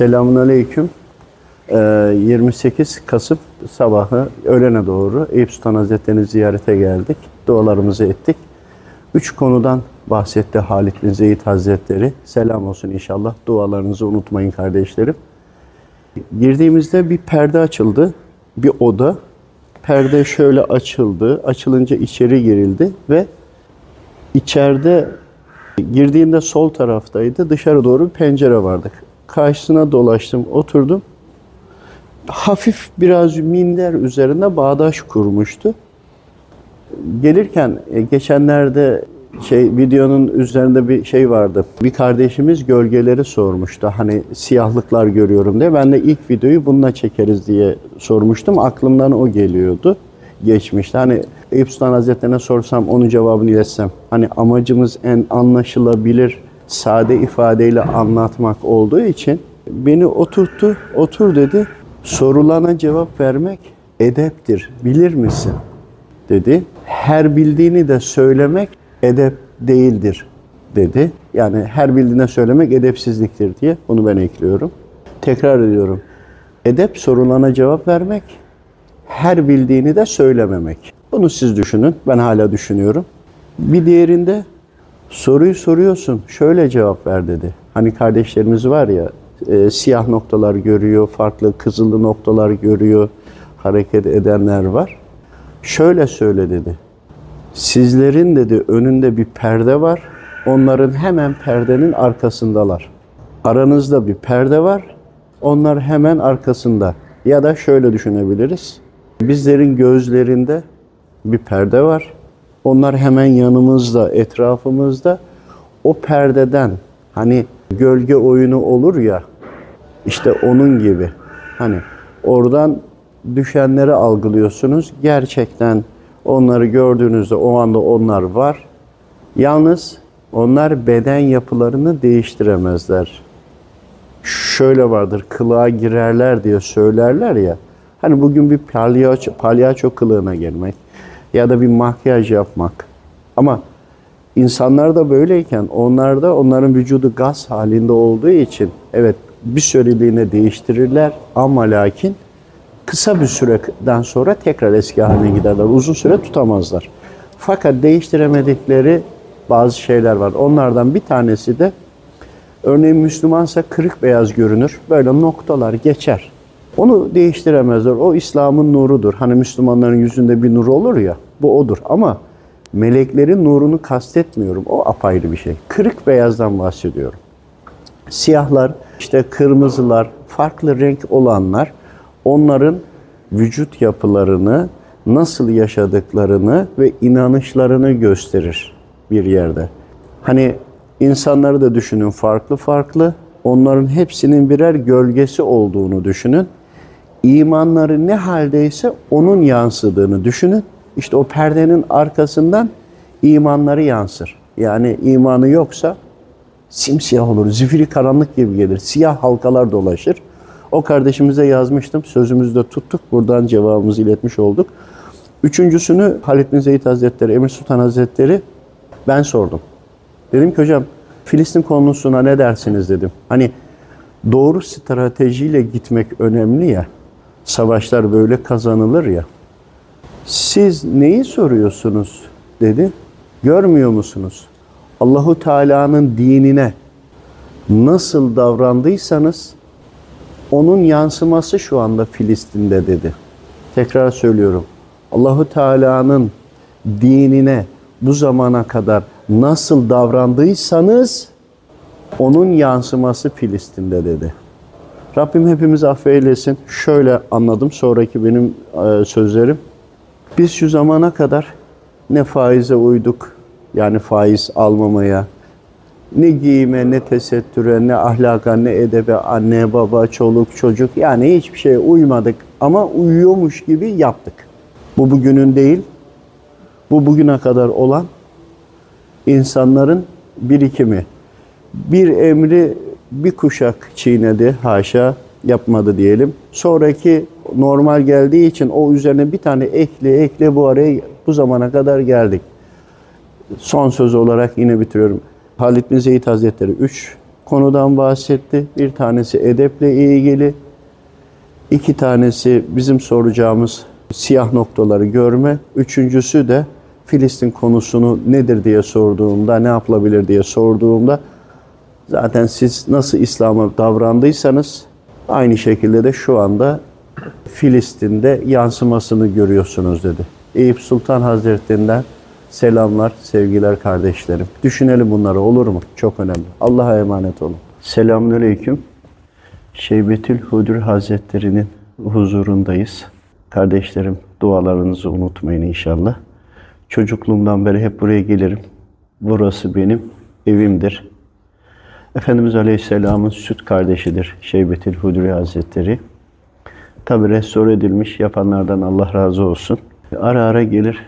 Selamun Aleyküm. Ee, 28 Kasım sabahı öğlene doğru Eyüp Sultan Hazretleri'ni ziyarete geldik. Dualarımızı ettik. Üç konudan bahsetti Halid bin Zeyd Hazretleri. Selam olsun inşallah. Dualarınızı unutmayın kardeşlerim. Girdiğimizde bir perde açıldı. Bir oda. Perde şöyle açıldı. Açılınca içeri girildi ve içeride girdiğinde sol taraftaydı. Dışarı doğru bir pencere vardı. Karşısına dolaştım, oturdum. Hafif biraz minder üzerinde bağdaş kurmuştu. Gelirken e, geçenlerde şey videonun üzerinde bir şey vardı. Bir kardeşimiz gölgeleri sormuştu. Hani siyahlıklar görüyorum diye. Ben de ilk videoyu bununla çekeriz diye sormuştum. Aklımdan o geliyordu. Geçmişte. Hani Eyüp Sultan Hazretlerine sorsam onun cevabını iletsem. Hani amacımız en anlaşılabilir, sade ifadeyle anlatmak olduğu için beni oturttu. Otur dedi. Sorulana cevap vermek edeptir. Bilir misin? dedi. Her bildiğini de söylemek edep değildir dedi. Yani her bildiğine söylemek edepsizliktir diye bunu ben ekliyorum. Tekrar ediyorum. Edep sorulana cevap vermek, her bildiğini de söylememek. Bunu siz düşünün. Ben hala düşünüyorum. Bir diğerinde soruyu soruyorsun. Şöyle cevap ver dedi. Hani kardeşlerimiz var ya e, siyah noktalar görüyor, farklı kızılı noktalar görüyor, hareket edenler var. Şöyle söyle dedi. Sizlerin dedi önünde bir perde var. Onların hemen perdenin arkasındalar. Aranızda bir perde var. Onlar hemen arkasında. Ya da şöyle düşünebiliriz. Bizlerin gözlerinde bir perde var. Onlar hemen yanımızda, etrafımızda. O perdeden hani gölge oyunu olur ya işte onun gibi. Hani oradan düşenleri algılıyorsunuz. Gerçekten onları gördüğünüzde o anda onlar var. Yalnız onlar beden yapılarını değiştiremezler. Şöyle vardır, kılığa girerler diye söylerler ya. Hani bugün bir palyaço, palyaço kılığına girmek ya da bir makyaj yapmak. Ama insanlar da böyleyken onlar da onların vücudu gaz halinde olduğu için evet bir süreliğine değiştirirler ama lakin kısa bir süreden sonra tekrar eski haline giderler. Uzun süre tutamazlar. Fakat değiştiremedikleri bazı şeyler var. Onlardan bir tanesi de örneğin Müslümansa kırık beyaz görünür. Böyle noktalar geçer. Onu değiştiremezler. O İslam'ın nurudur. Hani Müslümanların yüzünde bir nur olur ya, bu odur. Ama meleklerin nurunu kastetmiyorum. O apayrı bir şey. Kırık beyazdan bahsediyorum. Siyahlar, işte kırmızılar, farklı renk olanlar onların vücut yapılarını, nasıl yaşadıklarını ve inanışlarını gösterir bir yerde. Hani insanları da düşünün farklı farklı. Onların hepsinin birer gölgesi olduğunu düşünün. İmanları ne haldeyse onun yansıdığını düşünün. İşte o perdenin arkasından imanları yansır. Yani imanı yoksa simsiyah olur, zifiri karanlık gibi gelir. Siyah halkalar dolaşır. O kardeşimize yazmıştım. Sözümüzü de tuttuk. Buradan cevabımızı iletmiş olduk. Üçüncüsünü Halid bin Zeyd Hazretleri, Emir Sultan Hazretleri ben sordum. Dedim ki hocam Filistin konusuna ne dersiniz dedim. Hani doğru stratejiyle gitmek önemli ya. Savaşlar böyle kazanılır ya. Siz neyi soruyorsunuz dedi. Görmüyor musunuz? Allahu Teala'nın dinine nasıl davrandıysanız onun yansıması şu anda Filistin'de dedi. Tekrar söylüyorum. Allahu Teala'nın dinine bu zamana kadar nasıl davrandıysanız onun yansıması Filistin'de dedi. Rabbim hepimizi affeylesin. Şöyle anladım sonraki benim e, sözlerim. Biz şu zamana kadar ne faize uyduk, yani faiz almamaya, ne giyime, ne tesettüre, ne ahlaka, ne edebe, anne, baba, çoluk, çocuk yani hiçbir şeye uymadık ama uyuyormuş gibi yaptık. Bu bugünün değil, bu bugüne kadar olan insanların birikimi. Bir emri bir kuşak çiğnedi, haşa yapmadı diyelim. Sonraki normal geldiği için o üzerine bir tane ekle ekle bu araya bu zamana kadar geldik. Son söz olarak yine bitiriyorum. Halid bin Zeyd Hazretleri üç konudan bahsetti. Bir tanesi edeple ilgili. İki tanesi bizim soracağımız siyah noktaları görme. Üçüncüsü de Filistin konusunu nedir diye sorduğumda, ne yapılabilir diye sorduğumda zaten siz nasıl İslam'a davrandıysanız aynı şekilde de şu anda Filistin'de yansımasını görüyorsunuz dedi. Eyüp Sultan Hazretlerinden selamlar, sevgiler kardeşlerim. Düşünelim bunları olur mu? Çok önemli. Allah'a emanet olun. Selamünaleyküm. Şeybetül Hudur Hazretleri'nin huzurundayız. Kardeşlerim dualarınızı unutmayın inşallah. Çocukluğumdan beri hep buraya gelirim. Burası benim evimdir. Efendimiz Aleyhisselam'ın süt kardeşidir Şeybetül Hudri Hazretleri. Tabi restore edilmiş yapanlardan Allah razı olsun. Ara ara gelir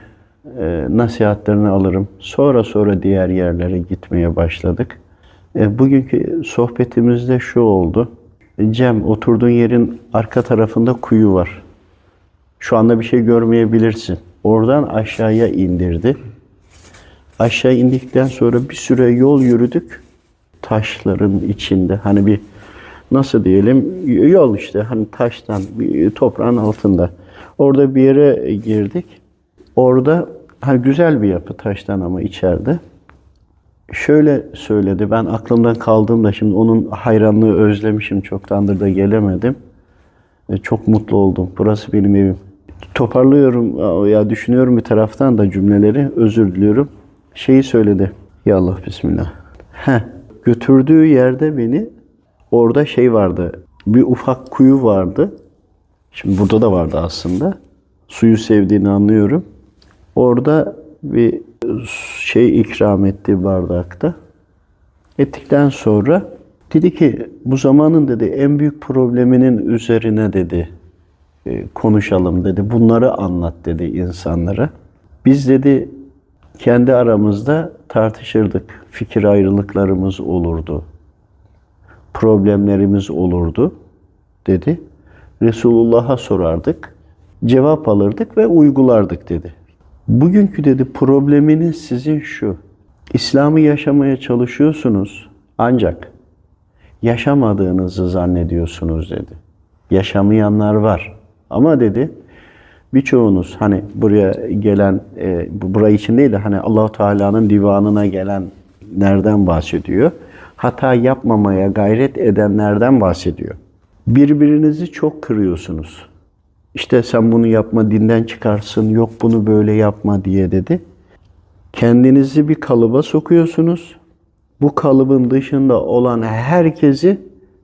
e, nasihatlerini alırım. Sonra sonra diğer yerlere gitmeye başladık. E, bugünkü sohbetimizde şu oldu. Cem oturduğun yerin arka tarafında kuyu var. Şu anda bir şey görmeyebilirsin. Oradan aşağıya indirdi. Aşağı indikten sonra bir süre yol yürüdük. Taşların içinde hani bir nasıl diyelim yol işte hani taştan toprağın altında. Orada bir yere girdik. Orada hani güzel bir yapı taştan ama içeride. Şöyle söyledi. Ben aklımdan kaldığımda şimdi onun hayranlığı özlemişim. Çoktandır da gelemedim. E, çok mutlu oldum. Burası benim evim. Toparlıyorum ya düşünüyorum bir taraftan da cümleleri. Özür diliyorum. Şeyi söyledi. Ya Allah bismillah. Heh, götürdüğü yerde beni orada şey vardı. Bir ufak kuyu vardı. Şimdi burada da vardı aslında. Suyu sevdiğini anlıyorum. Orada bir şey ikram etti bardakta. Ettikten sonra dedi ki bu zamanın dedi en büyük probleminin üzerine dedi e, konuşalım dedi. Bunları anlat dedi insanlara. Biz dedi kendi aramızda tartışırdık. Fikir ayrılıklarımız olurdu. Problemlerimiz olurdu dedi. Resulullah'a sorardık. Cevap alırdık ve uygulardık dedi. Bugünkü dedi probleminiz sizin şu. İslam'ı yaşamaya çalışıyorsunuz ancak yaşamadığınızı zannediyorsunuz dedi. Yaşamayanlar var. Ama dedi birçoğunuz hani buraya gelen e, burayı için değil de hani Allahu Teala'nın divanına gelen nereden bahsediyor? Hata yapmamaya gayret edenlerden bahsediyor. Birbirinizi çok kırıyorsunuz. İşte sen bunu yapma dinden çıkarsın, yok bunu böyle yapma diye dedi. Kendinizi bir kalıba sokuyorsunuz. Bu kalıbın dışında olan herkesi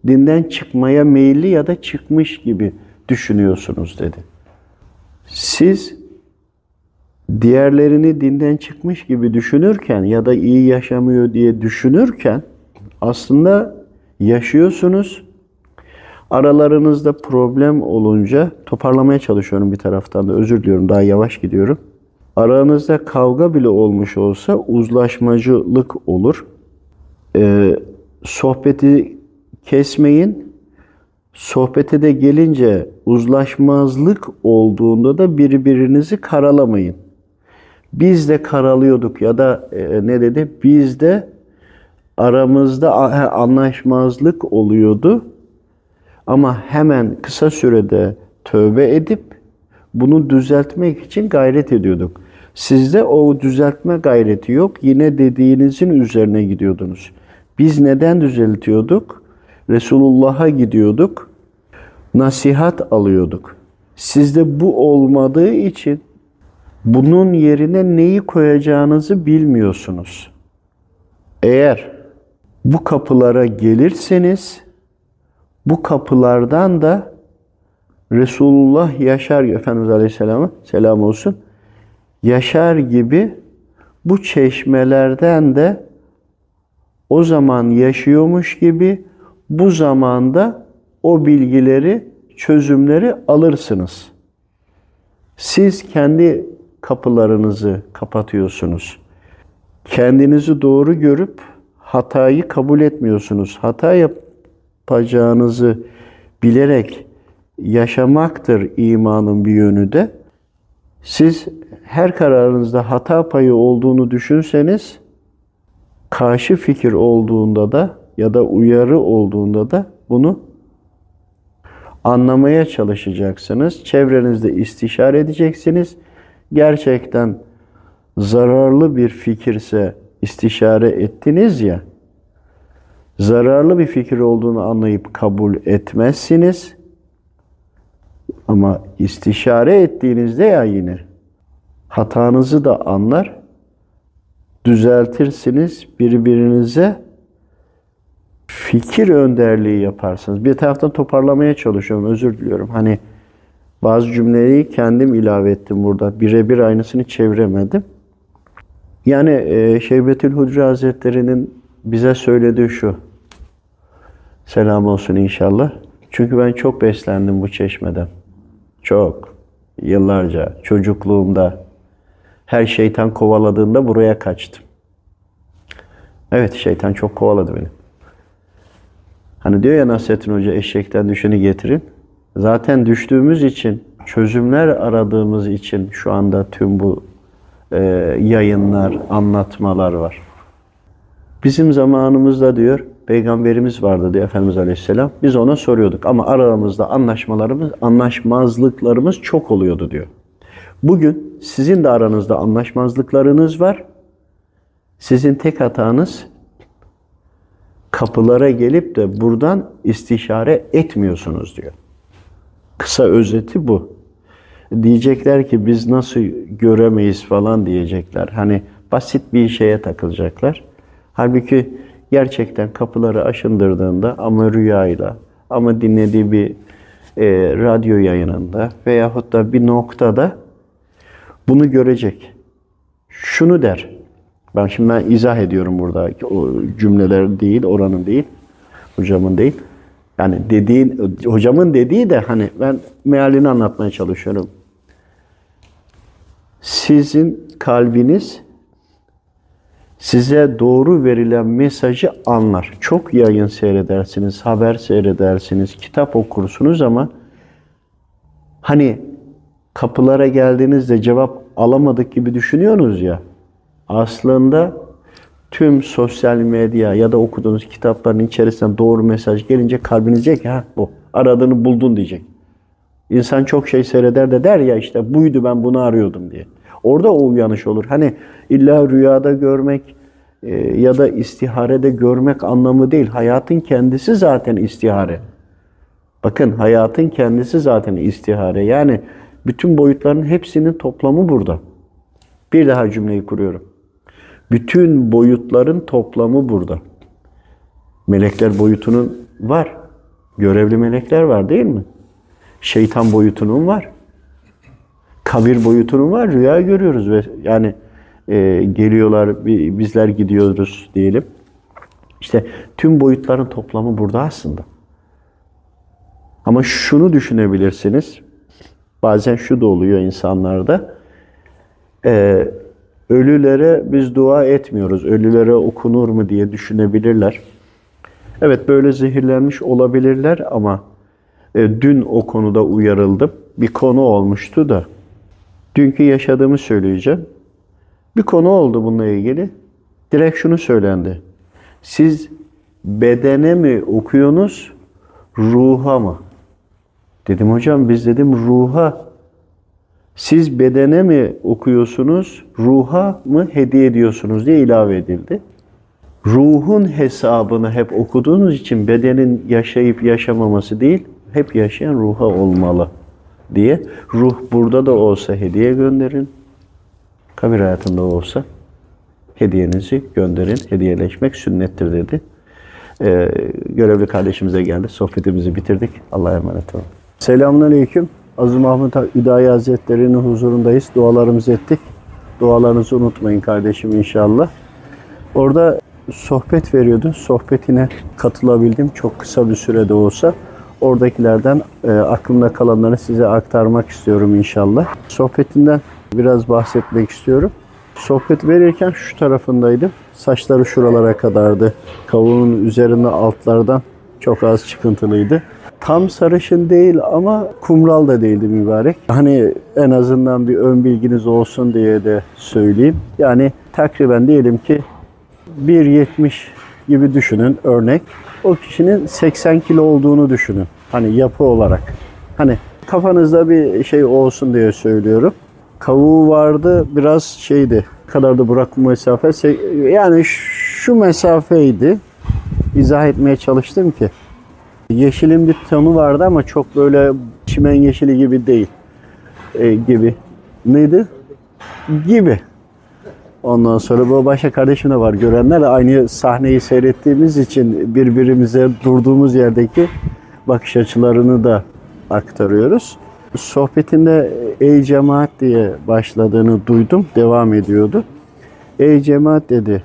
dinden çıkmaya meyilli ya da çıkmış gibi düşünüyorsunuz dedi. Siz diğerlerini dinden çıkmış gibi düşünürken ya da iyi yaşamıyor diye düşünürken aslında yaşıyorsunuz Aralarınızda problem olunca toparlamaya çalışıyorum bir taraftan da özür diliyorum daha yavaş gidiyorum. Aranızda kavga bile olmuş olsa uzlaşmacılık olur. Ee, sohbeti kesmeyin. Sohbete de gelince uzlaşmazlık olduğunda da birbirinizi karalamayın. Biz de karalıyorduk ya da e, ne dedi? Biz de aramızda anlaşmazlık oluyordu ama hemen kısa sürede tövbe edip bunu düzeltmek için gayret ediyorduk. Sizde o düzeltme gayreti yok. Yine dediğinizin üzerine gidiyordunuz. Biz neden düzeltiyorduk? Resulullah'a gidiyorduk. Nasihat alıyorduk. Sizde bu olmadığı için bunun yerine neyi koyacağınızı bilmiyorsunuz. Eğer bu kapılara gelirseniz bu kapılardan da Resulullah yaşar Efendimiz Aleyhisselam'a selam olsun. Yaşar gibi bu çeşmelerden de o zaman yaşıyormuş gibi bu zamanda o bilgileri, çözümleri alırsınız. Siz kendi kapılarınızı kapatıyorsunuz. Kendinizi doğru görüp hatayı kabul etmiyorsunuz. Hata yap yapacağınızı bilerek yaşamaktır imanın bir yönü de. Siz her kararınızda hata payı olduğunu düşünseniz karşı fikir olduğunda da ya da uyarı olduğunda da bunu anlamaya çalışacaksınız. Çevrenizde istişare edeceksiniz. Gerçekten zararlı bir fikirse istişare ettiniz ya, zararlı bir fikir olduğunu anlayıp kabul etmezsiniz. Ama istişare ettiğinizde ya yine hatanızı da anlar, düzeltirsiniz, birbirinize fikir önderliği yaparsınız. Bir taraftan toparlamaya çalışıyorum, özür diliyorum. Hani bazı cümleyi kendim ilave ettim burada. Birebir aynısını çeviremedim. Yani e, Şevbetül Hudri Hazretleri'nin bize söylediği şu. Selam olsun inşallah. Çünkü ben çok beslendim bu çeşmeden. Çok. Yıllarca, çocukluğumda. Her şeytan kovaladığında buraya kaçtım. Evet, şeytan çok kovaladı beni. Hani diyor ya Nasrettin Hoca eşekten düşeni getirin. Zaten düştüğümüz için, çözümler aradığımız için şu anda tüm bu e, yayınlar, anlatmalar var. Bizim zamanımızda diyor, peygamberimiz vardı diyor Efendimiz Aleyhisselam. Biz ona soruyorduk ama aramızda anlaşmalarımız, anlaşmazlıklarımız çok oluyordu diyor. Bugün sizin de aranızda anlaşmazlıklarınız var. Sizin tek hatanız kapılara gelip de buradan istişare etmiyorsunuz diyor. Kısa özeti bu. Diyecekler ki biz nasıl göremeyiz falan diyecekler. Hani basit bir şeye takılacaklar. Halbuki gerçekten kapıları aşındırdığında ama rüyayla ama dinlediği bir e, radyo yayınında veyahut da bir noktada bunu görecek. Şunu der. Ben şimdi ben izah ediyorum burada. O cümleler değil, oranın değil. Hocamın değil. Yani dediğin, hocamın dediği de hani ben mealini anlatmaya çalışıyorum. Sizin kalbiniz size doğru verilen mesajı anlar. Çok yayın seyredersiniz, haber seyredersiniz, kitap okursunuz ama hani kapılara geldiğinizde cevap alamadık gibi düşünüyorsunuz ya. Aslında tüm sosyal medya ya da okuduğunuz kitapların içerisinden doğru mesaj gelince kalbiniz diyecek ki ha bu aradığını buldun diyecek. İnsan çok şey seyreder de der ya işte buydu ben bunu arıyordum diye. Orada o uyanış olur. Hani illa rüyada görmek e, ya da istiharede görmek anlamı değil. Hayatın kendisi zaten istihare. Bakın hayatın kendisi zaten istihare. Yani bütün boyutların hepsinin toplamı burada. Bir daha cümleyi kuruyorum. Bütün boyutların toplamı burada. Melekler boyutunun var. Görevli melekler var değil mi? Şeytan boyutunun var. Kabir boyutunun var. Rüya görüyoruz ve yani e, geliyorlar, bizler gidiyoruz diyelim. İşte tüm boyutların toplamı burada aslında. Ama şunu düşünebilirsiniz. Bazen şu da oluyor insanlarda. Ee, ölülere biz dua etmiyoruz. Ölülere okunur mu diye düşünebilirler. Evet böyle zehirlenmiş olabilirler ama e, dün o konuda uyarıldım. Bir konu olmuştu da. Dünkü yaşadığımı söyleyeceğim. Bir konu oldu bununla ilgili. Direkt şunu söylendi. Siz bedene mi okuyorsunuz, ruha mı? Dedim hocam biz dedim ruha. Siz bedene mi okuyorsunuz, ruha mı hediye ediyorsunuz diye ilave edildi. Ruhun hesabını hep okuduğunuz için bedenin yaşayıp yaşamaması değil, hep yaşayan ruha olmalı diye. Ruh burada da olsa hediye gönderin, kabir hayatında olsa hediyenizi gönderin. Hediyeleşmek sünnettir dedi. Ee, görevli kardeşimize geldi. Sohbetimizi bitirdik. Allah'a emanet olun. Selamun Aleyküm. Aziz Mahmut Hüdayi Hazretleri'nin huzurundayız. Dualarımızı ettik. Dualarınızı unutmayın kardeşim inşallah. Orada sohbet veriyordu. Sohbetine katılabildim. Çok kısa bir sürede olsa. Oradakilerden e, aklımda kalanları size aktarmak istiyorum inşallah. Sohbetinden biraz bahsetmek istiyorum. Sohbet verirken şu tarafındaydım. Saçları şuralara kadardı. Kavunun üzerinde altlardan çok az çıkıntılıydı. Tam sarışın değil ama kumral da değildi mübarek. Hani en azından bir ön bilginiz olsun diye de söyleyeyim. Yani takriben diyelim ki 1.70 gibi düşünün örnek. O kişinin 80 kilo olduğunu düşünün. Hani yapı olarak. Hani kafanızda bir şey olsun diye söylüyorum. Kavuğu vardı biraz şeydi. kadar da bırak mesafe. Yani şu mesafeydi. İzah etmeye çalıştım ki. Yeşilin bir tonu vardı ama çok böyle çimen yeşili gibi değil. E, gibi. Neydi? Gibi. Ondan sonra bu başka kardeşim de var görenler aynı sahneyi seyrettiğimiz için birbirimize durduğumuz yerdeki bakış açılarını da aktarıyoruz. Sohbetinde ey cemaat diye başladığını duydum. Devam ediyordu. Ey cemaat dedi.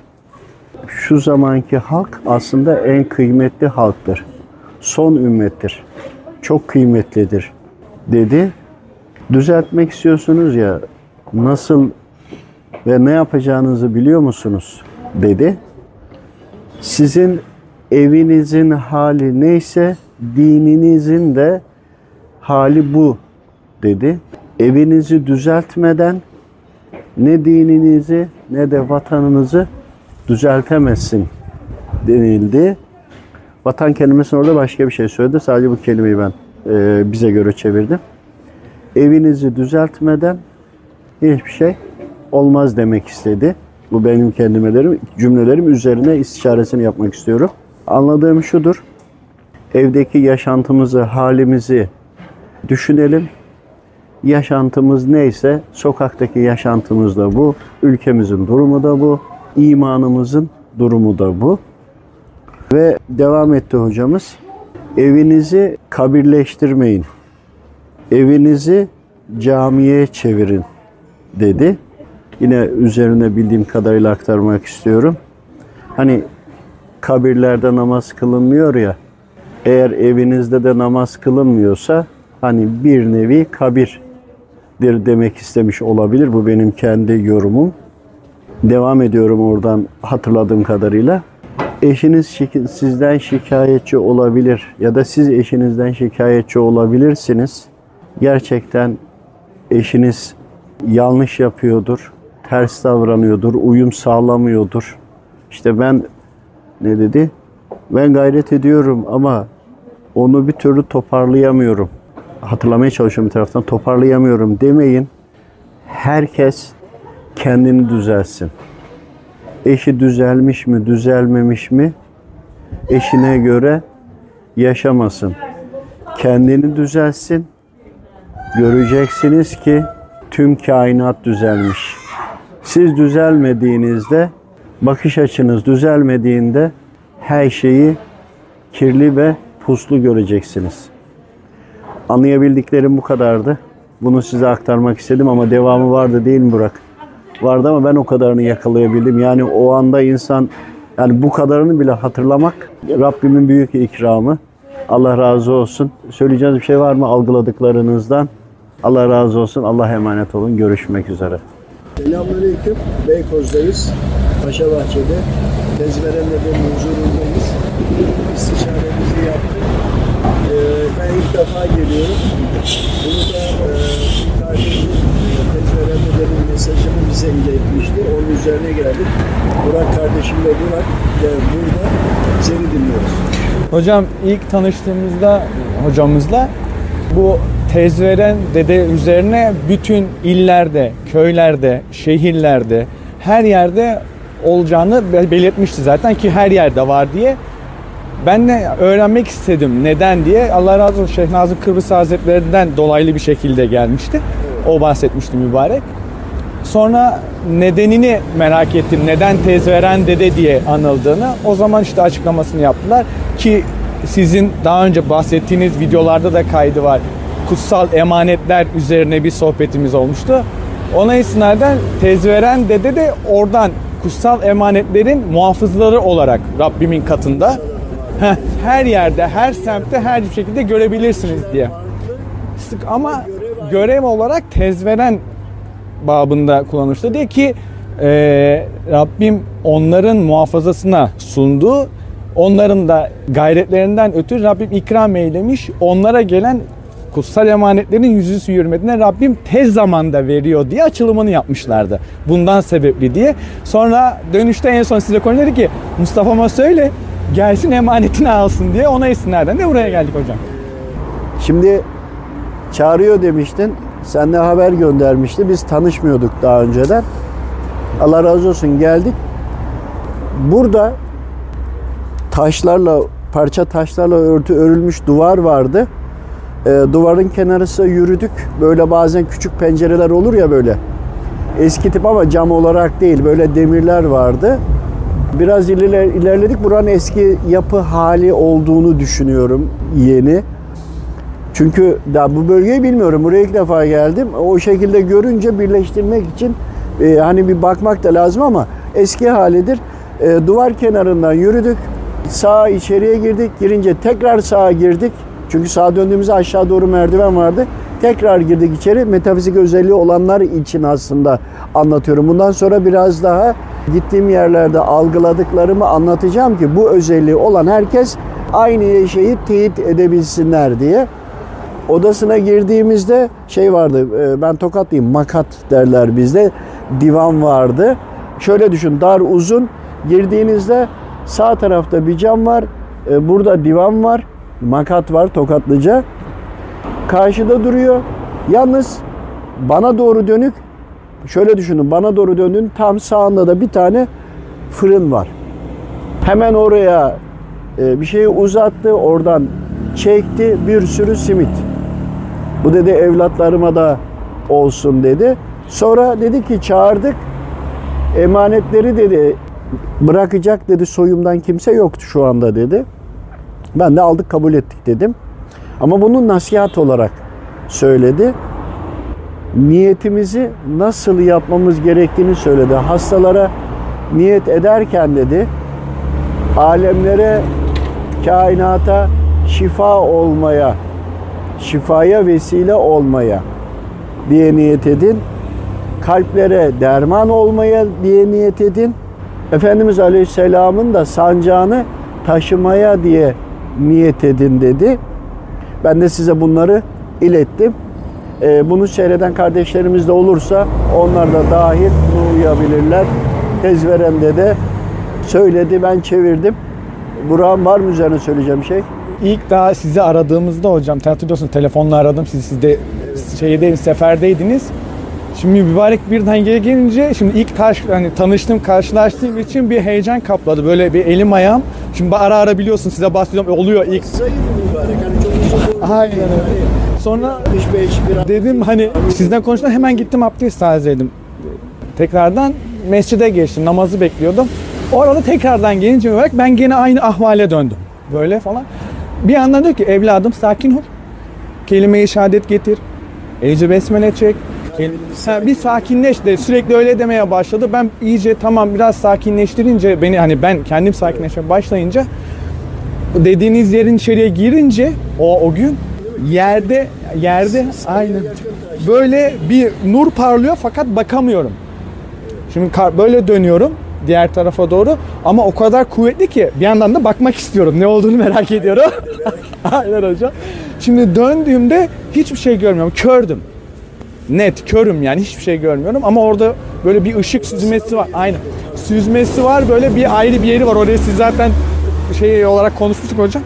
Şu zamanki halk aslında en kıymetli halktır. Son ümmettir. Çok kıymetlidir dedi. Düzeltmek istiyorsunuz ya nasıl ve ne yapacağınızı biliyor musunuz? dedi. Sizin evinizin hali neyse dininizin de hali bu dedi. Evinizi düzeltmeden ne dininizi ne de vatanınızı düzeltemezsin denildi. Vatan kelimesini orada başka bir şey söyledi. Sadece bu kelimeyi ben e, bize göre çevirdim. Evinizi düzeltmeden hiçbir şey olmaz demek istedi. Bu benim kendimelerim, cümlelerim üzerine istişaresini yapmak istiyorum. Anladığım şudur. Evdeki yaşantımızı, halimizi düşünelim. Yaşantımız neyse sokaktaki yaşantımız da bu. Ülkemizin durumu da bu. imanımızın durumu da bu. Ve devam etti hocamız. Evinizi kabirleştirmeyin. Evinizi camiye çevirin dedi. Yine üzerine bildiğim kadarıyla aktarmak istiyorum. Hani kabirlerde namaz kılınmıyor ya. Eğer evinizde de namaz kılınmıyorsa hani bir nevi kabirdir demek istemiş olabilir. Bu benim kendi yorumum. Devam ediyorum oradan hatırladığım kadarıyla. Eşiniz sizden şikayetçi olabilir ya da siz eşinizden şikayetçi olabilirsiniz. Gerçekten eşiniz yanlış yapıyordur ters davranıyordur, uyum sağlamıyordur. İşte ben ne dedi? Ben gayret ediyorum ama onu bir türlü toparlayamıyorum. Hatırlamaya çalışıyorum bir taraftan. Toparlayamıyorum demeyin. Herkes kendini düzelsin. Eşi düzelmiş mi, düzelmemiş mi? Eşine göre yaşamasın. Kendini düzelsin. Göreceksiniz ki tüm kainat düzelmiş. Siz düzelmediğinizde, bakış açınız düzelmediğinde her şeyi kirli ve puslu göreceksiniz. Anlayabildiklerim bu kadardı. Bunu size aktarmak istedim ama devamı vardı değil mi Burak? Vardı ama ben o kadarını yakalayabildim. Yani o anda insan yani bu kadarını bile hatırlamak Rabbimin büyük ikramı. Allah razı olsun. Söyleyeceğiniz bir şey var mı algıladıklarınızdan? Allah razı olsun. Allah emanet olun. Görüşmek üzere. Selamünaleyküm. Beykoz'dayız. Paşa Bahçe'de. Tezverenlerin huzurundayız. İstişaremizi yaptık. Ee, ben ilk defa geliyorum. Bunu da e, kardeşim Tezverenlerin mesajını bize iletmişti. Onun üzerine geldik. Burak kardeşimle Burak e, burada seni dinliyoruz. Hocam ilk tanıştığımızda hocamızla bu tezveren dede üzerine bütün illerde, köylerde, şehirlerde, her yerde olacağını belirtmişti zaten ki her yerde var diye. Ben de öğrenmek istedim neden diye. Allah razı olsun Şeyh Nazım Kıbrıs Hazretlerinden dolaylı bir şekilde gelmişti. O bahsetmişti mübarek. Sonra nedenini merak ettim. Neden tezveren dede diye anıldığını. O zaman işte açıklamasını yaptılar ki sizin daha önce bahsettiğiniz videolarda da kaydı var kutsal emanetler üzerine bir sohbetimiz olmuştu. Ona istinaden tezveren dede de oradan kutsal emanetlerin muhafızları olarak Rabbimin katında her yerde, her semtte, her şekilde görebilirsiniz diye. Ama görev olarak tezveren babında kullanmıştı diye ki e, Rabbim onların muhafazasına sunduğu onların da gayretlerinden ötürü Rabbim ikram eylemiş. Onlara gelen kutsal emanetlerin yüzüstü yürümediğine Rabbim tez zamanda veriyor diye açılımını yapmışlardı. Bundan sebepli diye. Sonra dönüşte en son size konu dedi ki Mustafa'ma söyle gelsin emanetini alsın diye ona istinaden de buraya geldik hocam. Şimdi çağırıyor demiştin. Sen de haber göndermişti. Biz tanışmıyorduk daha önceden. Allah razı olsun geldik. Burada taşlarla, parça taşlarla örtü örülmüş duvar vardı. Ee, duvarın kenarısı yürüdük. Böyle bazen küçük pencereler olur ya böyle. Eski tip ama cam olarak değil. Böyle demirler vardı. Biraz iler- ilerledik. Buranın eski yapı hali olduğunu düşünüyorum. Yeni. Çünkü daha bu bölgeyi bilmiyorum. Buraya ilk defa geldim. O şekilde görünce birleştirmek için e, hani bir bakmak da lazım ama eski halidir. E, duvar kenarından yürüdük. Sağa içeriye girdik. Girince tekrar sağa girdik. Çünkü sağa döndüğümüzde aşağı doğru merdiven vardı. Tekrar girdik içeri. Metafizik özelliği olanlar için aslında anlatıyorum. Bundan sonra biraz daha gittiğim yerlerde algıladıklarımı anlatacağım ki bu özelliği olan herkes aynı şeyi teyit edebilsinler diye. Odasına girdiğimizde şey vardı, e, ben tokatlıyım, makat derler bizde. Divan vardı. Şöyle düşün, dar uzun. Girdiğinizde sağ tarafta bir cam var. e, Burada divan var. Makat var tokatlıca. Karşıda duruyor. Yalnız bana doğru dönük. Şöyle düşünün, bana doğru döndüğün tam sağında da bir tane fırın var. Hemen oraya e, bir şeyi uzattı, oradan çekti bir sürü simit. Bu dedi evlatlarıma da olsun dedi. Sonra dedi ki çağırdık. Emanetleri dedi bırakacak dedi soyumdan kimse yoktu şu anda dedi. Ben de aldık kabul ettik dedim. Ama bunu nasihat olarak söyledi. Niyetimizi nasıl yapmamız gerektiğini söyledi. Hastalara niyet ederken dedi alemlere, kainata şifa olmaya, şifaya vesile olmaya diye niyet edin. Kalplere derman olmaya diye niyet edin. Efendimiz Aleyhisselam'ın da sancağını taşımaya diye niyet edin dedi. Ben de size bunları ilettim. Ee, bunu seyreden kardeşlerimiz de olursa onlar da dahil bunu. Tezveremde de söyledi ben çevirdim. Burak'ın var mı üzerine söyleyeceğim şey? İlk daha sizi aradığımızda hocam sen hatırlıyorsun telefonla aradım sizi siz de şeyde seferdeydiniz. Şimdi mübarek birden geri gelince şimdi ilk karşı, hani tanıştığım karşılaştığım için bir heyecan kapladı. Böyle bir elim ayağım. Şimdi ara ara biliyorsun size bahsediyorum oluyor ilk. Zayıf mübarek hani Aynen öyle. Sonra 65 bir dedim hani sizden konuştum hemen gittim abdest tazeledim. Tekrardan mescide geçtim namazı bekliyordum. O arada tekrardan gelince olarak ben gene aynı ahvale döndüm. Böyle falan. Bir yandan diyor ki evladım sakin ol. Kelime-i şehadet getir. Ecü besmele çek. Ha, bir sakinleş de sürekli öyle demeye başladı. Ben iyice tamam biraz sakinleştirince beni hani ben kendim sakinleşmeye başlayınca dediğiniz yerin içeriye girince o o gün yerde yerde aynen böyle bir nur parlıyor fakat bakamıyorum. Şimdi böyle dönüyorum diğer tarafa doğru ama o kadar kuvvetli ki bir yandan da bakmak istiyorum. Ne olduğunu merak ediyorum. Aynen hocam. Şimdi döndüğümde hiçbir şey görmüyorum. Kördüm. Net körüm yani hiçbir şey görmüyorum ama orada böyle bir ışık süzmesi var. Aynen. Süzmesi var böyle bir ayrı bir yeri var. Oraya siz zaten şey olarak konuşmuştuk hocam.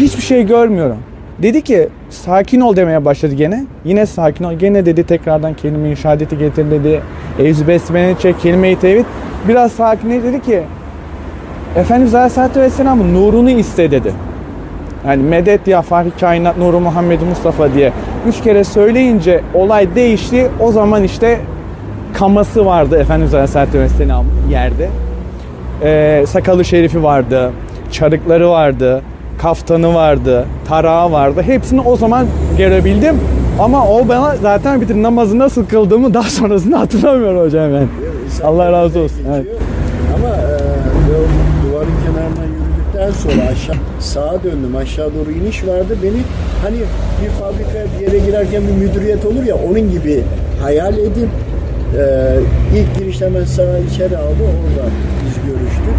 Hiçbir şey görmüyorum. Dedi ki sakin ol demeye başladı gene. Yine sakin ol. Gene dedi tekrardan kelime-i şehadeti getir dedi. Evzü besmele çek kelime-i tevhid. Biraz sakinle dedi ki Efendimiz Aleyhisselatü Vesselam'ın nurunu iste dedi. Yani medet ya Fahri Kainat Nuru Muhammed Mustafa diye üç kere söyleyince olay değişti. O zaman işte kaması vardı Efendimiz Aleyhisselatü Vesselam yerde. Ee, sakalı şerifi vardı, çarıkları vardı, kaftanı vardı, tarağı vardı. Hepsini o zaman görebildim. Ama o bana zaten bitir namazı nasıl kıldığımı daha sonrasında hatırlamıyorum hocam ben. Allah razı olsun. Evet. Ama e, duvarın kenarından yürüdükten sonra aşağı sağa döndüm. Aşağı doğru iniş vardı. Beni hani bir fabrikaya bir yere girerken bir müdüriyet olur ya onun gibi hayal edip e, ilk girişte hemen sağa içeri aldı. Orada biz görüştük.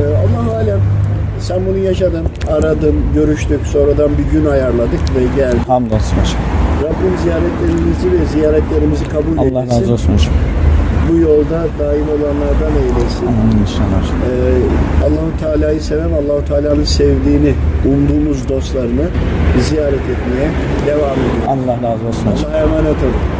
E, Allah alem sen bunu yaşadın, aradın, görüştük, sonradan bir gün ayarladık ve geldik. Hamdolsun hocam. Rabbim ziyaretlerinizi ve ziyaretlerimizi kabul Allah eylesin. razı olsun hocam. Bu yolda daim olanlardan eylesin. Amin inşallah. Ee, Allahu Teala'yı seven, Allahu Teala'nın sevdiğini umduğumuz dostlarını ziyaret etmeye devam ediyor. Allah razı olsun. Allah'a emanet olun.